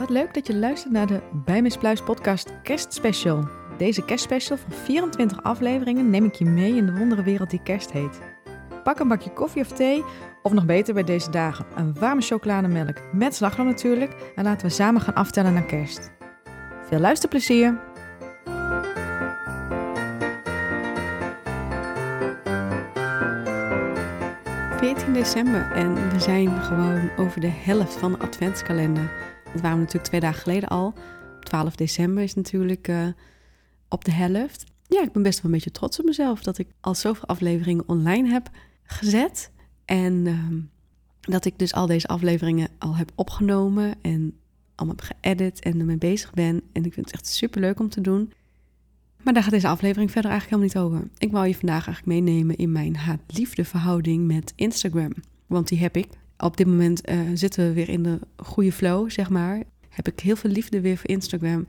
Wat leuk dat je luistert naar de Bij podcast kerstspecial. Deze kerstspecial van 24 afleveringen neem ik je mee in de wondere wereld die kerst heet. Pak een bakje koffie of thee, of nog beter bij deze dagen, een warme chocolademelk met slagroom natuurlijk. En laten we samen gaan aftellen naar kerst. Veel luisterplezier! 14 december en we zijn gewoon over de helft van de adventskalender. Dat waren we natuurlijk twee dagen geleden al. 12 december is natuurlijk uh, op de helft. Ja, ik ben best wel een beetje trots op mezelf dat ik al zoveel afleveringen online heb gezet. En uh, dat ik dus al deze afleveringen al heb opgenomen en allemaal heb geëdit en ermee bezig ben. En ik vind het echt super leuk om te doen. Maar daar gaat deze aflevering verder eigenlijk helemaal niet over. Ik wou je vandaag eigenlijk meenemen in mijn haat-liefde verhouding met Instagram. Want die heb ik. Op dit moment uh, zitten we weer in de goede flow, zeg maar. Heb ik heel veel liefde weer voor Instagram.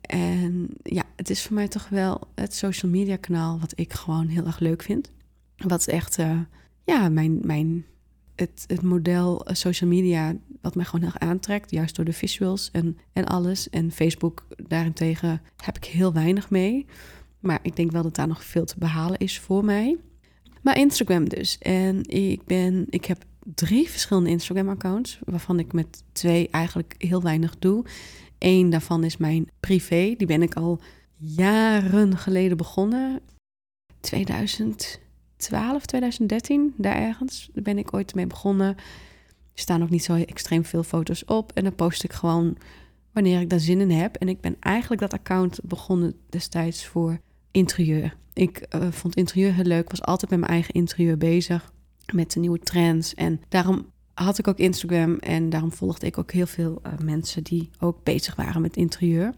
En ja, het is voor mij toch wel het social media kanaal wat ik gewoon heel erg leuk vind. Wat echt, uh, ja, mijn, mijn, het, het model eh, social media wat mij gewoon heel erg aantrekt. Juist door de visuals en, en alles. En Facebook daarentegen heb ik heel weinig mee. Maar ik denk wel dat daar nog veel te behalen is voor mij. Maar Instagram dus. En ik, ben, ik heb drie verschillende Instagram-accounts, waarvan ik met twee eigenlijk heel weinig doe. Eén daarvan is mijn privé. Die ben ik al jaren geleden begonnen. 2012, 2013, daar ergens. Ben ik ooit mee begonnen. Er staan ook niet zo extreem veel foto's op. En dan post ik gewoon wanneer ik daar zin in heb. En ik ben eigenlijk dat account begonnen destijds voor interieur. Ik uh, vond interieur heel leuk. was altijd met mijn eigen interieur bezig. Met de nieuwe trends. En daarom had ik ook Instagram. En daarom volgde ik ook heel veel uh, mensen die ook bezig waren met interieur.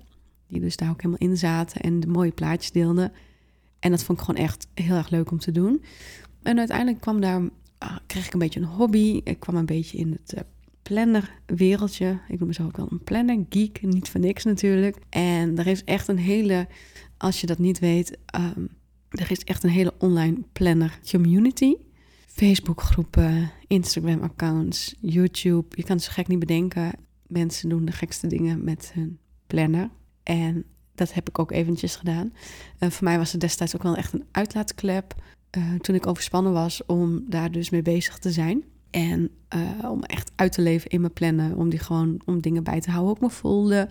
Die dus daar ook helemaal in zaten en de mooie plaatjes deelden. En dat vond ik gewoon echt heel erg leuk om te doen. En uiteindelijk kwam daar, uh, kreeg ik een beetje een hobby. Ik kwam een beetje in het uh, plannerwereldje. Ik noem mezelf ook wel een planner geek, niet voor niks natuurlijk. En er is echt een hele, als je dat niet weet, um, er is echt een hele online planner community. Facebook-groepen, Instagram-accounts, YouTube. Je kan het zo gek niet bedenken. Mensen doen de gekste dingen met hun planner. En dat heb ik ook eventjes gedaan. Uh, voor mij was het destijds ook wel echt een uitlaatklep. Uh, toen ik overspannen was om daar dus mee bezig te zijn. En uh, om echt uit te leven in mijn plannen. Om die gewoon om dingen bij te houden. Hoe ik me voelde.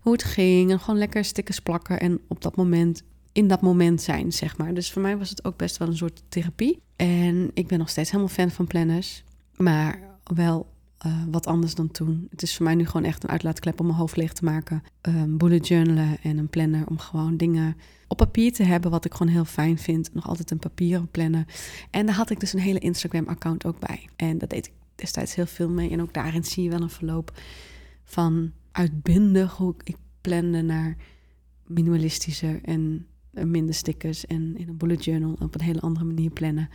Hoe het ging. En gewoon lekker stickers plakken. En op dat moment in dat moment zijn, zeg maar. Dus voor mij was het ook best wel een soort therapie. En ik ben nog steeds helemaal fan van planners. Maar wel uh, wat anders dan toen. Het is voor mij nu gewoon echt een uitlaatklep om mijn hoofd leeg te maken. Um, bullet journalen en een planner om gewoon dingen op papier te hebben, wat ik gewoon heel fijn vind. Nog altijd een papieren plannen. En daar had ik dus een hele Instagram-account ook bij. En dat deed ik destijds heel veel mee. En ook daarin zie je wel een verloop van uitbundig hoe ik plande naar minimalistischer en minder stickers en in een bullet journal op een hele andere manier plannen.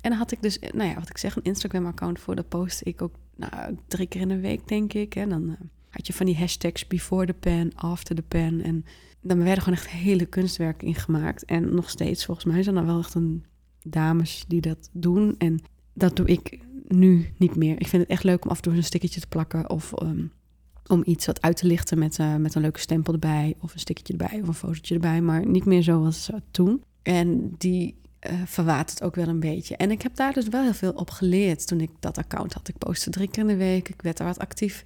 En dan had ik dus, nou ja, wat ik zeg, een Instagram-account voor. Daar post ik ook nou, drie keer in de week, denk ik. En dan uh, had je van die hashtags before the pen, after the pen. En dan werden gewoon echt hele kunstwerken ingemaakt. En nog steeds, volgens mij, zijn er wel echt een dames die dat doen. En dat doe ik nu niet meer. Ik vind het echt leuk om af en toe een stickertje te plakken of um, om iets wat uit te lichten met, uh, met een leuke stempel erbij, of een stickertje erbij, of een fotootje erbij, maar niet meer zoals toen. En die uh, verwatert ook wel een beetje. En ik heb daar dus wel heel veel op geleerd toen ik dat account had. Ik postte drie keer in de week, ik werd daar wat actief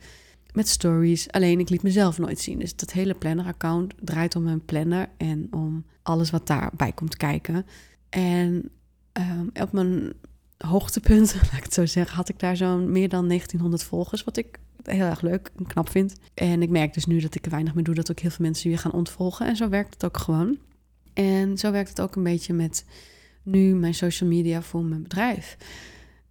met stories. Alleen ik liet mezelf nooit zien. Dus dat hele planner-account draait om mijn planner en om alles wat daarbij komt kijken. En um, op mijn hoogtepunt, laat ik het zo zeggen, had ik daar zo'n meer dan 1900 volgers, wat ik heel erg leuk en knap vind. En ik merk dus nu dat ik er weinig meer doe, dat ook heel veel mensen weer gaan ontvolgen. En zo werkt het ook gewoon. En zo werkt het ook een beetje met nu mijn social media voor mijn bedrijf.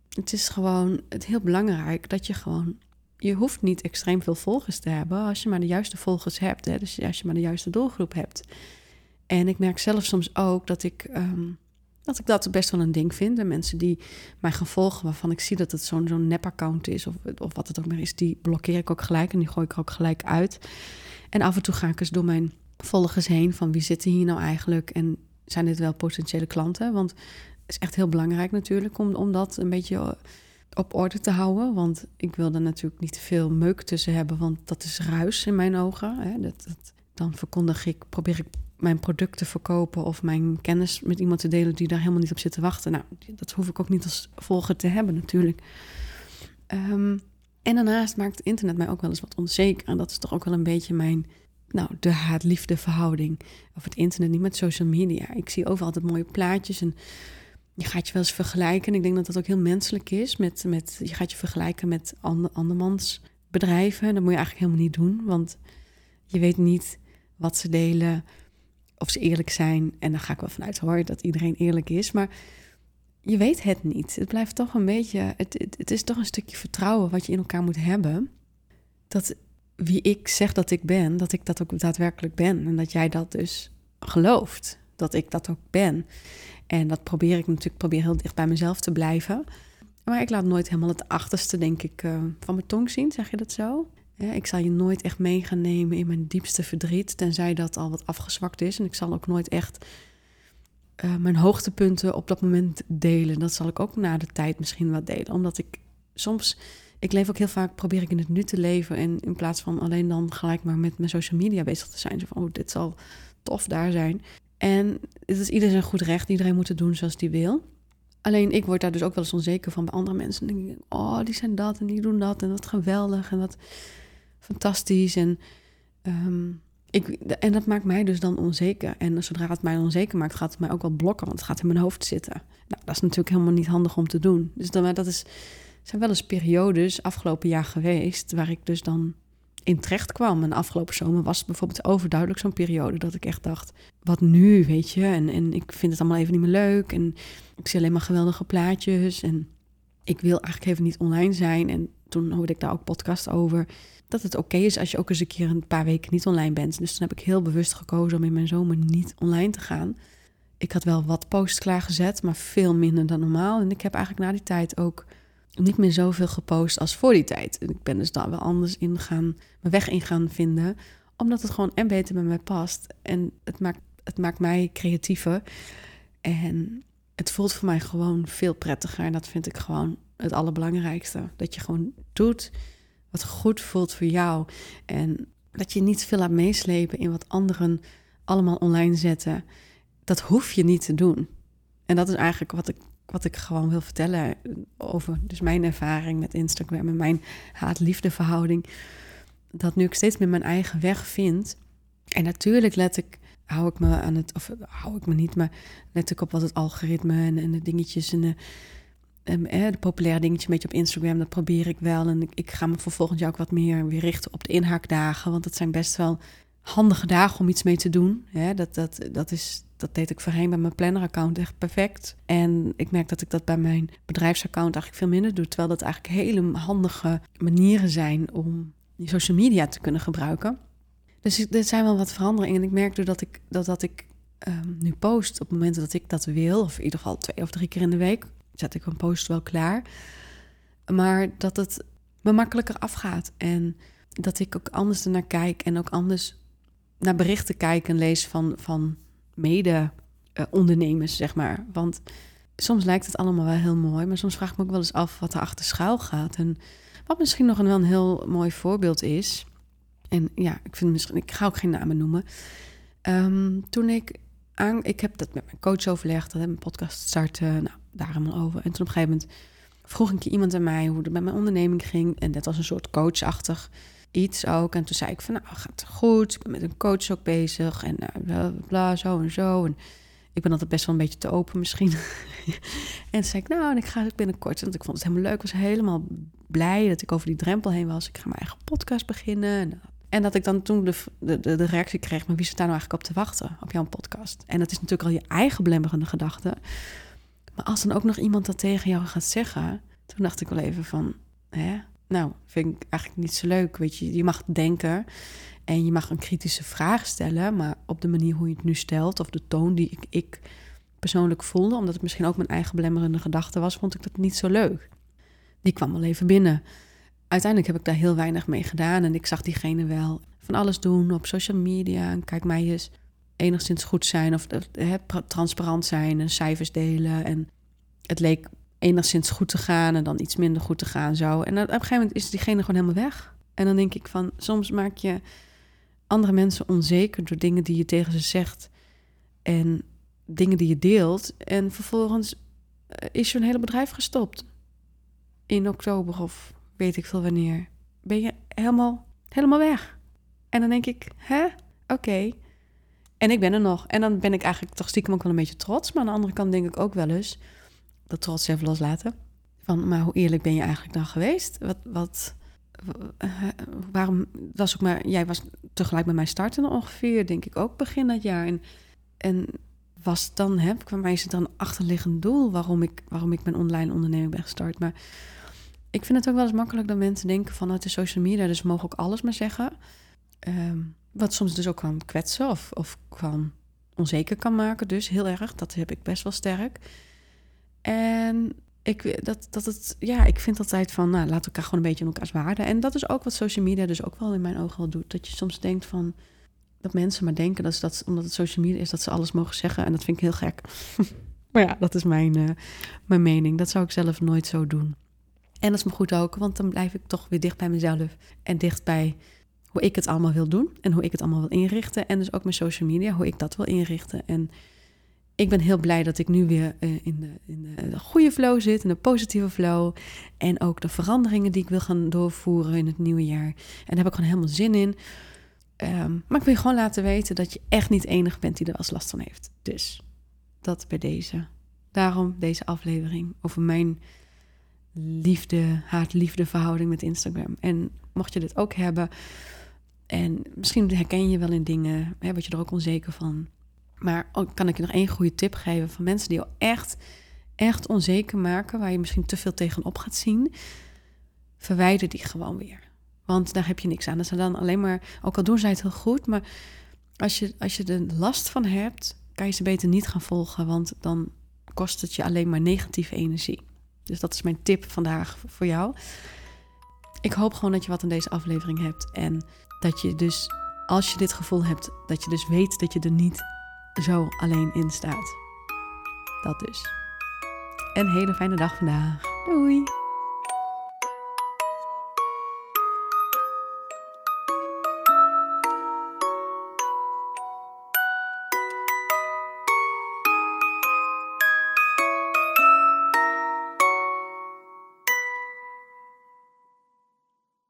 Het is gewoon het heel belangrijk dat je gewoon. Je hoeft niet extreem veel volgers te hebben als je maar de juiste volgers hebt. Hè? Dus als je maar de juiste doelgroep hebt. En ik merk zelf soms ook dat ik. Um, dat ik dat best wel een ding vind. En mensen die mij gaan volgen, waarvan ik zie dat het zo'n zo'n nep-account is, of, of wat het ook maar is, die blokkeer ik ook gelijk en die gooi ik ook gelijk uit. En af en toe ga ik eens door mijn volgers heen van wie zitten hier nou eigenlijk en zijn dit wel potentiële klanten? Want het is echt heel belangrijk natuurlijk om, om dat een beetje op orde te houden. Want ik wil er natuurlijk niet te veel meuk tussen hebben, want dat is ruis in mijn ogen. Hè. Dat, dat, dan verkondig ik, probeer ik mijn product te verkopen of mijn kennis met iemand te delen die daar helemaal niet op zit te wachten. Nou, dat hoef ik ook niet als volger te hebben natuurlijk. Ehm, en daarnaast maakt het internet mij ook wel eens wat onzeker. En dat is toch ook wel een beetje mijn, nou, de haat-liefde verhouding. Of het internet, niet met social media. Ik zie overal altijd mooie plaatjes en je gaat je wel eens vergelijken. En ik denk dat dat ook heel menselijk is. Met, met, je gaat je vergelijken met ander, andermans bedrijven. Dat moet je eigenlijk helemaal niet doen, want je weet niet wat ze delen, of ze eerlijk zijn. En dan ga ik wel vanuit hoor dat iedereen eerlijk is. Maar je weet het niet. Het blijft toch een beetje. Het, het, is toch een stukje vertrouwen wat je in elkaar moet hebben. Dat wie ik zeg dat ik ben, dat ik dat ook daadwerkelijk ben. En dat jij dat dus gelooft. Dat ik dat ook ben. En dat probeer ik natuurlijk, probeer heel dicht bij mezelf te blijven. Maar ik laat nooit helemaal het achterste, denk ik, uh, van mijn tong zien. Zeg je dat zo? Ik zal je nooit echt mee gaan nemen in mijn diepste verdriet, tenzij dat al wat afgezwakt is. En ik zal ook nooit echt uh, mijn hoogtepunten op dat moment delen. Dat zal ik ook na de tijd misschien wat delen. Omdat ik soms, ik leef ook heel vaak, probeer ik in het nu te leven. En in plaats van alleen dan gelijk maar met mijn social media bezig te zijn. Zo van, oh, dit zal tof daar zijn. En het is ieder zijn goed recht. Iedereen moet het doen zoals die wil. Alleen ik word daar dus ook wel eens onzeker van bij andere mensen. En denk oh, die zijn dat en die doen dat. En wat geweldig en wat fantastisch. En, um, ik, en dat maakt mij dus dan onzeker. En zodra het mij onzeker maakt, gaat het mij ook wel blokken. Want het gaat in mijn hoofd zitten. Nou, dat is natuurlijk helemaal niet handig om te doen. Dus dan, dat is, zijn wel eens periodes afgelopen jaar geweest... waar ik dus dan in terecht kwam. En afgelopen zomer was bijvoorbeeld overduidelijk zo'n periode dat ik echt dacht: wat nu, weet je? En, en ik vind het allemaal even niet meer leuk. En ik zie alleen maar geweldige plaatjes. En ik wil eigenlijk even niet online zijn. En toen hoorde ik daar ook podcast over. Dat het oké is als je ook eens een keer een paar weken niet online bent. Dus toen heb ik heel bewust gekozen om in mijn zomer niet online te gaan. Ik had wel wat posts klaargezet, maar veel minder dan normaal. En ik heb eigenlijk na die tijd ook niet meer zoveel gepost als voor die tijd. Ik ben dus daar wel anders in gaan, mijn weg in gaan vinden, omdat het gewoon en beter bij mij past. En het maakt, het maakt mij creatiever. En het voelt voor mij gewoon veel prettiger. En dat vind ik gewoon het allerbelangrijkste. Dat je gewoon doet wat goed voelt voor jou. En dat je niet veel laat meeslepen in wat anderen allemaal online zetten. Dat hoef je niet te doen. En dat is eigenlijk wat ik wat ik gewoon wil vertellen over dus mijn ervaring met Instagram en mijn haat-liefde verhouding. Dat nu ik steeds meer mijn eigen weg vind. En natuurlijk let ik, hou ik me aan het, of hou ik me niet, maar let ik op wat het algoritme en, en de dingetjes en de, en, eh, de populaire dingetjes een beetje op Instagram, dat probeer ik wel. En ik, ga me voor volgend jaar ook wat meer weer richten op de inhaakdagen, want dat zijn best wel handige dagen om iets mee te doen. Dat, dat, dat, is, dat deed ik voorheen bij mijn planner-account echt perfect. En ik merk dat ik dat bij mijn bedrijfsaccount eigenlijk veel minder doe. Terwijl dat eigenlijk hele handige manieren zijn om die social media te kunnen gebruiken. Dus er zijn wel wat veranderingen. En ik merk doordat ik, dat, dat ik um, nu post op momenten dat ik dat wil, of in ieder geval twee of drie keer in de week, zet ik een post wel klaar. Maar dat het me makkelijker afgaat. En dat ik ook anders ernaar kijk en ook anders naar berichten kijk en lees van, van mede-ondernemers, zeg maar. Want soms lijkt het allemaal wel heel mooi, maar soms vraag ik me ook wel eens af wat er achter schuil gaat. En wat misschien nog een, wel een heel mooi voorbeeld is. En ja, ik, vind misschien, ik ga ook geen namen noemen. Um, toen ik aan, ik heb dat met mijn coach overlegd, dat heb mijn podcast starten, nou, daar helemaal over. En toen op een gegeven moment vroeg keer iemand aan mij hoe het met mijn onderneming ging. En dat was een soort coachachtig iets ook. En toen zei ik van, nou, gaat het goed. Ik ben met een coach ook bezig. En uh, bla, zo en zo. En ik ben altijd best wel een beetje te open misschien. en toen zei ik, nou, en ik ga binnenkort. Want ik vond het helemaal leuk. Ik was helemaal blij dat ik over die drempel heen was. Ik ga mijn eigen podcast beginnen. En dat ik dan toen de, de, de reactie kreeg, maar wie zit daar nou eigenlijk op te wachten op jouw podcast? En dat is natuurlijk al je eigen belemmerende gedachte. Maar als dan ook nog iemand dat tegen jou gaat zeggen, toen dacht ik wel even van, hè, nou, vind ik eigenlijk niet zo leuk. Weet je, je mag denken en je mag een kritische vraag stellen, maar op de manier hoe je het nu stelt, of de toon die ik, ik persoonlijk voelde, omdat het misschien ook mijn eigen belemmerende gedachte was, vond ik dat niet zo leuk. Die kwam wel even binnen. Uiteindelijk heb ik daar heel weinig mee gedaan en ik zag diegene wel van alles doen op social media. En kijk mij eens enigszins goed zijn of he, transparant zijn en cijfers delen. En het leek enigszins goed te gaan en dan iets minder goed te gaan zo. En op een gegeven moment is diegene gewoon helemaal weg. En dan denk ik van, soms maak je andere mensen onzeker door dingen die je tegen ze zegt en dingen die je deelt. En vervolgens eh, is je een hele bedrijf gestopt. In oktober of weet ik veel wanneer. Ben je helemaal, helemaal weg. En dan denk ik, hè? Oké. En ik ben er nog. En dan ben ik eigenlijk toch stiekem ook wel een beetje trots. Maar aan de andere kant denk ik ook wel eens, dat trots even loslaten. Van, maar hoe eerlijk ben je eigenlijk dan geweest? Wat, wat, waarom was ook maar, jij was tegelijk met mij starten ongeveer, denk ik ook begin dat jaar. En, en was dan, hè, voor mij is het dan achterliggend doel waarom ik, waarom ik mijn online onderneming ben gestart. Maar ik vind het ook wel eens makkelijk dat mensen denken vanuit de social media, dus mogen ook alles maar zeggen. Ehm, wat soms dus ook kan kwetsen of, of kan onzeker kan maken. Dus heel erg, dat heb ik best wel sterk. En ik, dat, dat het, ja, ik vind altijd van, nou, laat elkaar gewoon een beetje in elkaars waarde. En dat is ook wat social media dus ook wel in mijn ogen wel doet. Dat je soms denkt van, dat mensen maar denken dat, ze dat omdat het social media is, dat ze alles mogen zeggen. En dat vind ik heel gek. maar ja, dat is mijn, uh, mijn mening. Dat zou ik zelf nooit zo doen. En dat is me goed ook, want dan blijf ik toch weer dicht bij mezelf. En dicht bij hoe ik het allemaal wil doen. En hoe ik het allemaal wil inrichten. En dus ook mijn social media, hoe ik dat wil inrichten. En ik ben heel blij dat ik nu weer uh, in, de, in de goede flow zit, in de positieve flow. En ook de veranderingen die ik wil gaan doorvoeren in het nieuwe jaar. En daar heb ik gewoon helemaal zin in. Um, maar ik wil je gewoon laten weten dat je echt niet enig bent die er als last van heeft. Dus dat bij deze. Daarom deze aflevering over mijn liefde, haat-liefde verhouding met Instagram. En mocht je dit ook hebben, en misschien herken je wel in dingen, hè, word je er ook onzeker van. Maar kan ik je nog één goede tip geven van mensen die al echt, echt onzeker maken, waar je misschien te veel tegenop gaat zien. Verwijder die gewoon weer. Want daar heb je niks aan. Dat ze dan alleen maar, ook al doen zij het heel goed, maar als je, als je er last van hebt, kan je ze beter niet gaan volgen, want dan kost het je alleen maar negatieve energie. Dus dat is mijn tip vandaag voor jou. Ik hoop gewoon dat je wat aan deze aflevering hebt en dat je dus, als je dit gevoel hebt, dat je dus weet dat je er niet zo alleen in staat. Dat dus. Een hele fijne dag vandaag. Doei!